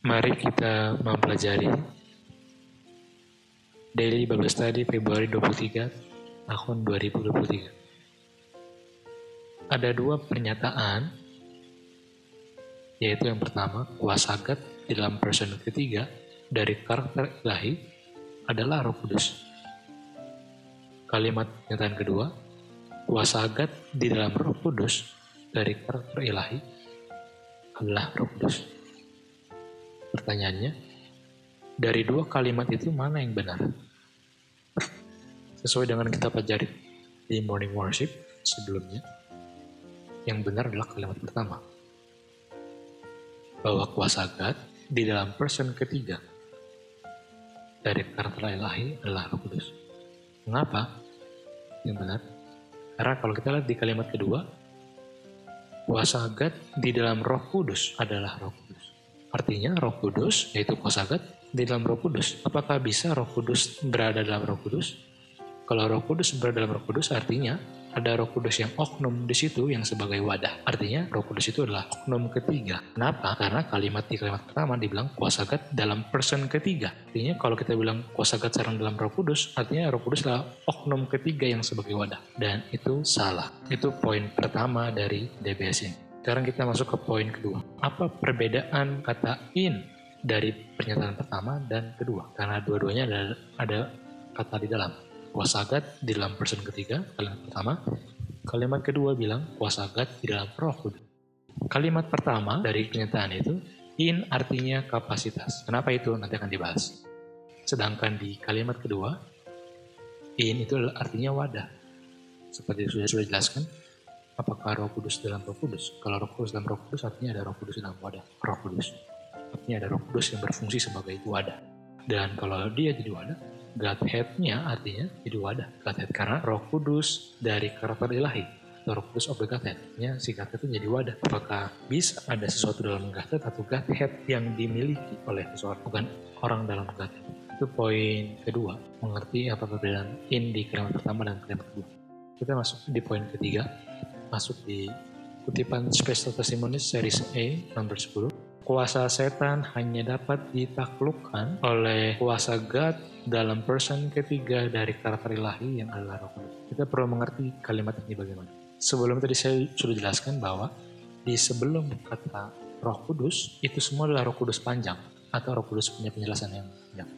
Mari kita mempelajari Daily Bible Study Februari 23 tahun 2023. Ada dua pernyataan, yaitu yang pertama, kuasa God dalam person ketiga dari karakter ilahi adalah roh kudus. Kalimat pernyataan kedua, kuasa God di dalam roh kudus dari karakter ilahi adalah roh kudus. Pertanyaannya, dari dua kalimat itu mana yang benar? Sesuai dengan kita pelajari di morning worship sebelumnya, yang benar adalah kalimat pertama. Bahwa kuasa God di dalam person ketiga dari karakter ilahi adalah roh kudus. Mengapa? Yang benar. Karena kalau kita lihat di kalimat kedua, kuasa God di dalam roh kudus adalah roh kudus. Artinya roh kudus, yaitu kuasa God, di dalam roh kudus. Apakah bisa roh kudus berada dalam roh kudus? Kalau roh kudus berada dalam roh kudus, artinya ada roh kudus yang oknum di situ yang sebagai wadah. Artinya roh kudus itu adalah oknum ketiga. Kenapa? Karena kalimat di kalimat pertama dibilang kuasa God dalam person ketiga. Artinya kalau kita bilang kuasa God sekarang dalam roh kudus, artinya roh kudus adalah oknum ketiga yang sebagai wadah. Dan itu salah. Itu poin pertama dari DBS ini. Sekarang kita masuk ke poin kedua. Apa perbedaan kata in dari pernyataan pertama dan kedua? Karena dua-duanya ada, ada kata di dalam. Kuasa God di dalam person ketiga, kalimat pertama. Kalimat kedua bilang kuasa God di dalam roh kudus. Kalimat pertama dari pernyataan itu, in artinya kapasitas. Kenapa itu? Nanti akan dibahas. Sedangkan di kalimat kedua, in itu artinya wadah. Seperti sudah sudah jelaskan, apakah roh kudus dalam roh kudus? Kalau roh kudus dalam roh kudus artinya ada roh kudus dalam wadah, roh kudus. Artinya ada roh kudus yang berfungsi sebagai wadah. Dan kalau dia jadi wadah, Godhead-nya artinya jadi wadah. Godhead karena roh kudus dari karakter ilahi. Roh kudus of the Godhead. Ya, si Godhead itu jadi wadah. Apakah bisa ada sesuatu dalam Godhead atau Godhead yang dimiliki oleh seseorang, bukan orang dalam Godhead. Itu poin kedua, mengerti apa perbedaan in di kalimat pertama dan kalimat kedua. Kita masuk di poin ketiga, masuk di kutipan Special Testimonies series A nomor 10. Kuasa setan hanya dapat ditaklukkan oleh kuasa God dalam person ketiga dari karakter ilahi yang adalah roh kudus. Kita perlu mengerti kalimat ini bagaimana. Sebelum tadi saya sudah jelaskan bahwa di sebelum kata roh kudus, itu semua adalah roh kudus panjang atau roh kudus punya penjelasan yang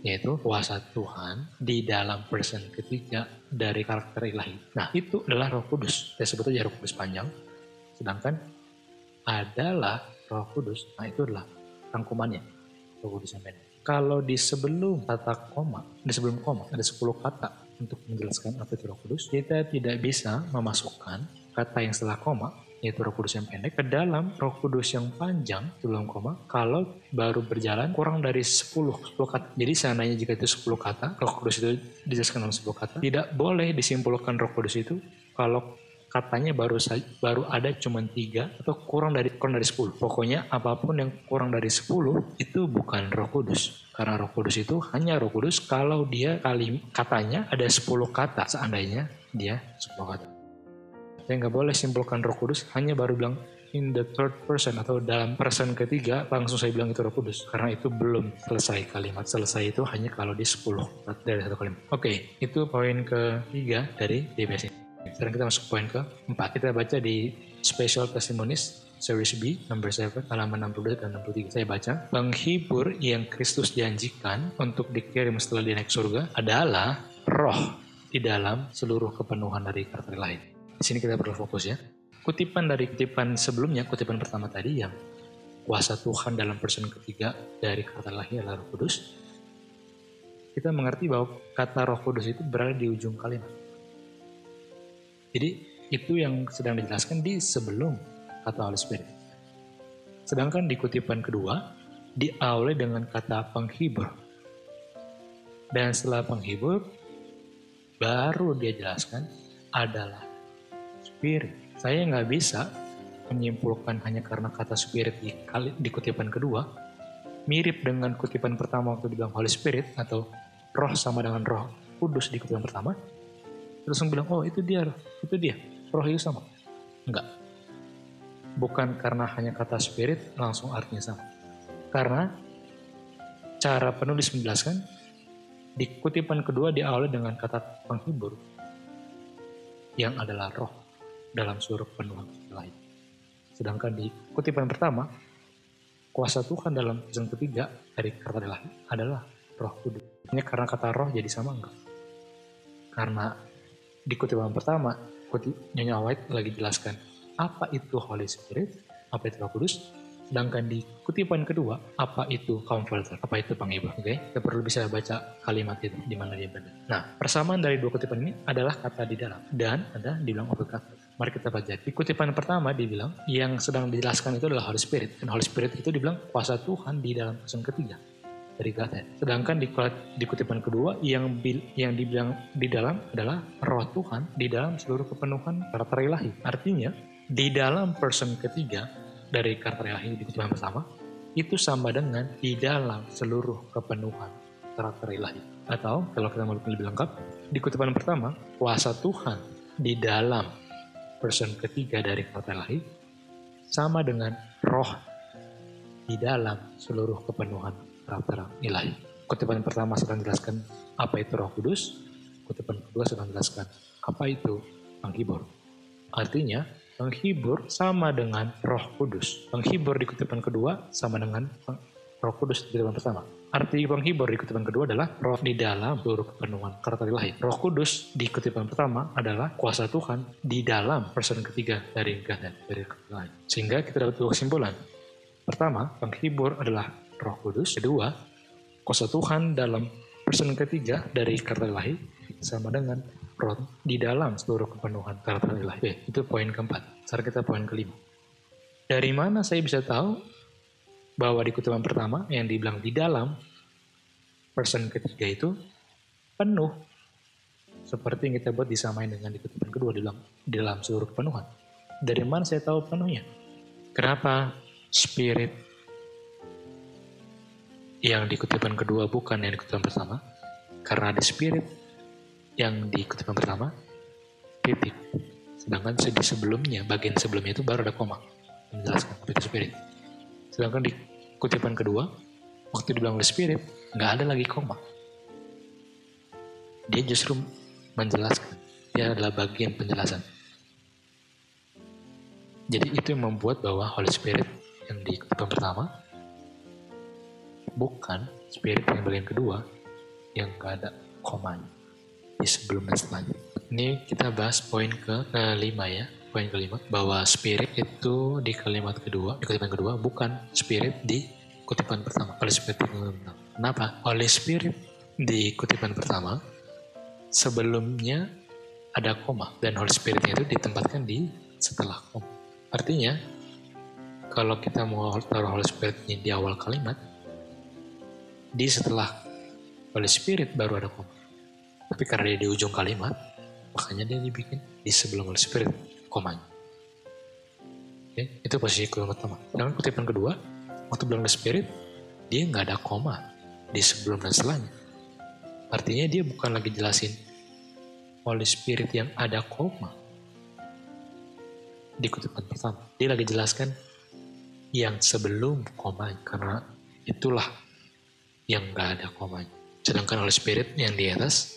yaitu kuasa Tuhan di dalam person ketiga dari karakter ilahi. Nah, itu adalah roh kudus. Saya sebut aja roh kudus panjang. Sedangkan adalah roh kudus, nah itu adalah rangkumannya, roh kudus yang pendek. Kalau di sebelum kata koma, di sebelum koma ada 10 kata untuk menjelaskan apa itu roh kudus, kita tidak bisa memasukkan kata yang setelah koma, yaitu roh kudus yang pendek, ke dalam roh kudus yang panjang sebelum koma, kalau baru berjalan kurang dari 10, 10 kata. Jadi seandainya jika itu 10 kata, roh kudus itu dijelaskan dalam 10 kata, tidak boleh disimpulkan roh kudus itu kalau katanya baru baru ada cuma tiga atau kurang dari kurang dari 10. Pokoknya apa pun yang kurang dari 10 itu bukan Roh Kudus. Karena Roh Kudus itu hanya Roh Kudus kalau dia kali katanya ada 10 kata seandainya dia 10 kata. Saya nggak boleh simpulkan Roh Kudus hanya baru bilang in the third person atau dalam person ketiga langsung saya bilang itu Roh Kudus karena itu belum selesai kalimat selesai itu hanya kalau di 10 dari satu kalimat. Oke, itu poin ketiga dari DBS. Sekarang kita masuk poin ke-4. Kita baca di Special Testimonies Series B, number 7, halaman 62 dan 63. Saya baca, penghibur yang Kristus janjikan untuk dikirim setelah dia naik surga adalah roh di dalam seluruh kepenuhan dari karakter lain. Di sini kita perlu fokus ya. Kutipan dari kutipan sebelumnya, kutipan pertama tadi yang kuasa Tuhan dalam person ketiga dari karakter lahir adalah roh kudus. Kita mengerti bahwa kata roh kudus itu berada di ujung kalimat. Jadi itu yang sedang dijelaskan di sebelum kata Holy Spirit. Sedangkan di kutipan kedua diawali dengan kata penghibur. Dan setelah penghibur baru dia jelaskan adalah spirit. Saya nggak bisa menyimpulkan hanya karena kata spirit di, di kutipan kedua. Mirip dengan kutipan pertama waktu dibilang Holy Spirit atau roh sama dengan roh kudus di kutipan pertama. Terus bilang oh itu dia itu dia roh itu sama. Enggak. Bukan karena hanya kata spirit langsung artinya sama. Karena cara penulis menjelaskan, di kutipan kedua diawali dengan kata penghibur, yang adalah roh dalam seluruh penuhan lain. Sedangkan di kutipan pertama, kuasa Tuhan dalam pasal ketiga dari kata adalah, adalah roh kudus. Ini karena kata roh jadi sama enggak? Karena di kutipan pertama, kutip, Nyonya White lagi jelaskan apa itu Holy Spirit, apa itu roh kudus, Sedangkan di kutipan kedua, apa itu comforter? Apa itu penghibur? Oke, okay? kita perlu bisa baca kalimat itu di mana dia berada. Nah, persamaan dari dua kutipan ini adalah kata di dalam dan ada dibilang objek kata. Mari kita baca. Di kutipan pertama dibilang yang sedang dijelaskan itu adalah Holy Spirit. Dan Holy Spirit itu dibilang kuasa Tuhan di dalam pasal ketiga dari Godhead. Sedangkan di, di kutipan kedua yang yang dibilang di dalam adalah roh Tuhan di dalam seluruh kepenuhan karakter ilahi. Artinya di dalam person ketiga dari karakter ilahi di kutipan pertama itu sama dengan di dalam seluruh kepenuhan karakter ilahi. Atau kalau kita mau lebih lengkap, di kutipan pertama, kuasa Tuhan di dalam person ketiga dari karakter ilahi sama dengan roh di dalam seluruh kepenuhan karakter ilahi. Kutipan pertama sedang menjelaskan apa itu roh kudus, kutipan kedua sedang menjelaskan apa itu penghibur. Artinya, Penghibur sama dengan roh kudus. Penghibur di kutipan kedua sama dengan roh kudus di kutipan pertama. Arti penghibur di kutipan kedua adalah roh di dalam seluruh kepenuhan karakter ilahi. Roh kudus di kutipan pertama adalah kuasa Tuhan di dalam person ketiga dari Godhead, dari ilahi. Sehingga kita dapat dua kesimpulan. Pertama, penghibur adalah roh kudus. Kedua, kuasa Tuhan dalam person ketiga dari karakter ilahi sama dengan di dalam seluruh kepenuhan karakter ilahi. Itu poin keempat. Sekarang kita poin kelima. Dari mana saya bisa tahu bahwa di kutipan pertama yang dibilang di dalam person ketiga itu penuh seperti yang kita buat disamain dengan di kutipan kedua dibilang di dalam seluruh kepenuhan. Dari mana saya tahu penuhnya? Kenapa spirit yang di kutipan kedua bukan yang di kutipan pertama? Karena ada spirit yang di kutipan pertama titik sedangkan di sebelumnya bagian sebelumnya itu baru ada koma menjelaskan itu spirit sedangkan di kutipan kedua waktu dibilang oleh spirit nggak ada lagi koma. Dia justru menjelaskan dia adalah bagian penjelasan. Jadi itu yang membuat bahwa Holy Spirit yang di kutipan pertama bukan spirit yang bagian kedua yang nggak ada komanya. Di sebelum dan setelahnya. Ini kita bahas poin ke kelima ya, poin kelima bahwa spirit itu di kalimat kedua, di kutipan kedua bukan spirit di kutipan pertama. Oleh spirit. Kenapa? Oleh spirit di kutipan pertama sebelumnya ada koma dan Holy Spiritnya itu ditempatkan di setelah koma. Artinya kalau kita mau taruh Holy Spiritnya di awal kalimat, di setelah Holy Spirit baru ada koma. Tapi karena dia di ujung kalimat, makanya dia dibikin di sebelum Holy Spirit, komanya. Oke, itu posisi kalimat pertama. Dengan kutipan kedua, waktu bilang Holy Spirit, dia nggak ada koma di sebelum dan setelahnya. Artinya dia bukan lagi jelasin Holy Spirit yang ada koma di kutipan pertama. Dia lagi jelaskan yang sebelum koma karena itulah yang nggak ada komanya. Sedangkan Holy Spirit yang di atas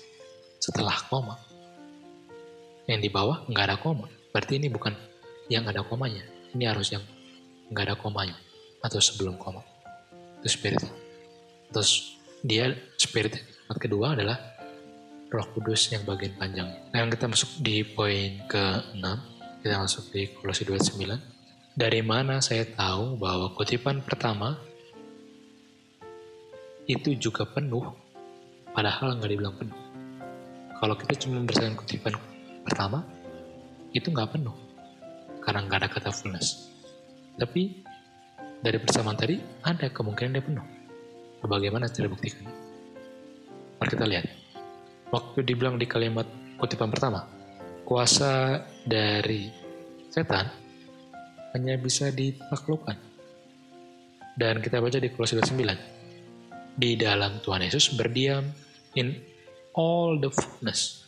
setelah koma. Yang di bawah nggak ada koma. Berarti ini bukan yang ada komanya. Ini harus yang nggak ada komanya. Atau sebelum koma. Itu spirit. Terus dia spirit yang kedua adalah roh kudus yang bagian panjang. Nah, yang kita masuk di poin ke-6. Kita masuk di Kolose 29. Dari mana saya tahu bahwa kutipan pertama itu juga penuh, padahal nggak dibilang penuh. Kalau kita cuma berdasarkan kutipan pertama, itu nggak penuh. Karena nggak ada kata fullness. Tapi dari persamaan tadi, ada kemungkinan dia penuh. Bagaimana cara buktikan? Mari kita lihat. Waktu dibilang di kalimat kutipan pertama, kuasa dari setan hanya bisa ditaklukkan. Dan kita baca di Kolose 9. Di dalam Tuhan Yesus berdiam in all the fullness.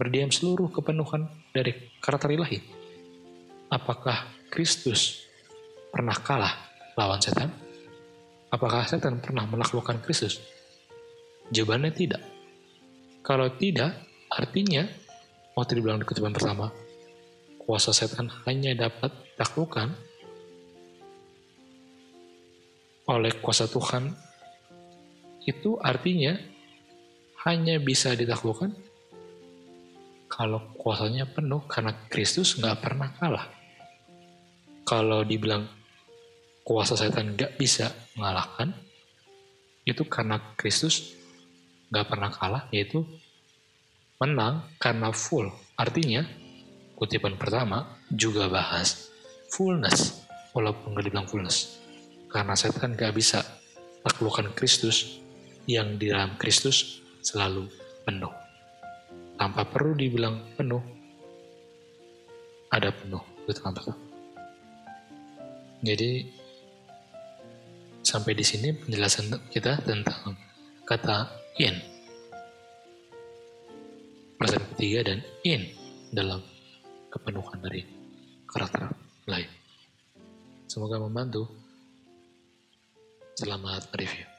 Berdiam seluruh kepenuhan dari karakter ilahi. Apakah Kristus pernah kalah lawan setan? Apakah setan pernah menaklukkan Kristus? Jawabannya tidak. Kalau tidak, artinya, waktu dibilang di kutipan pertama, kuasa setan hanya dapat ditaklukkan oleh kuasa Tuhan, itu artinya hanya bisa ditaklukkan kalau kuasanya penuh karena Kristus nggak pernah kalah. Kalau dibilang kuasa setan nggak bisa mengalahkan, itu karena Kristus nggak pernah kalah, yaitu menang karena full. Artinya, kutipan pertama juga bahas fullness, walaupun nggak dibilang fullness. Karena setan nggak bisa taklukkan Kristus yang di dalam Kristus selalu penuh. Tanpa perlu dibilang penuh, ada penuh. Gitu kan, Jadi, sampai di sini penjelasan kita tentang kata in. Persen ketiga dan in dalam kepenuhan dari karakter lain. Semoga membantu. Selamat review.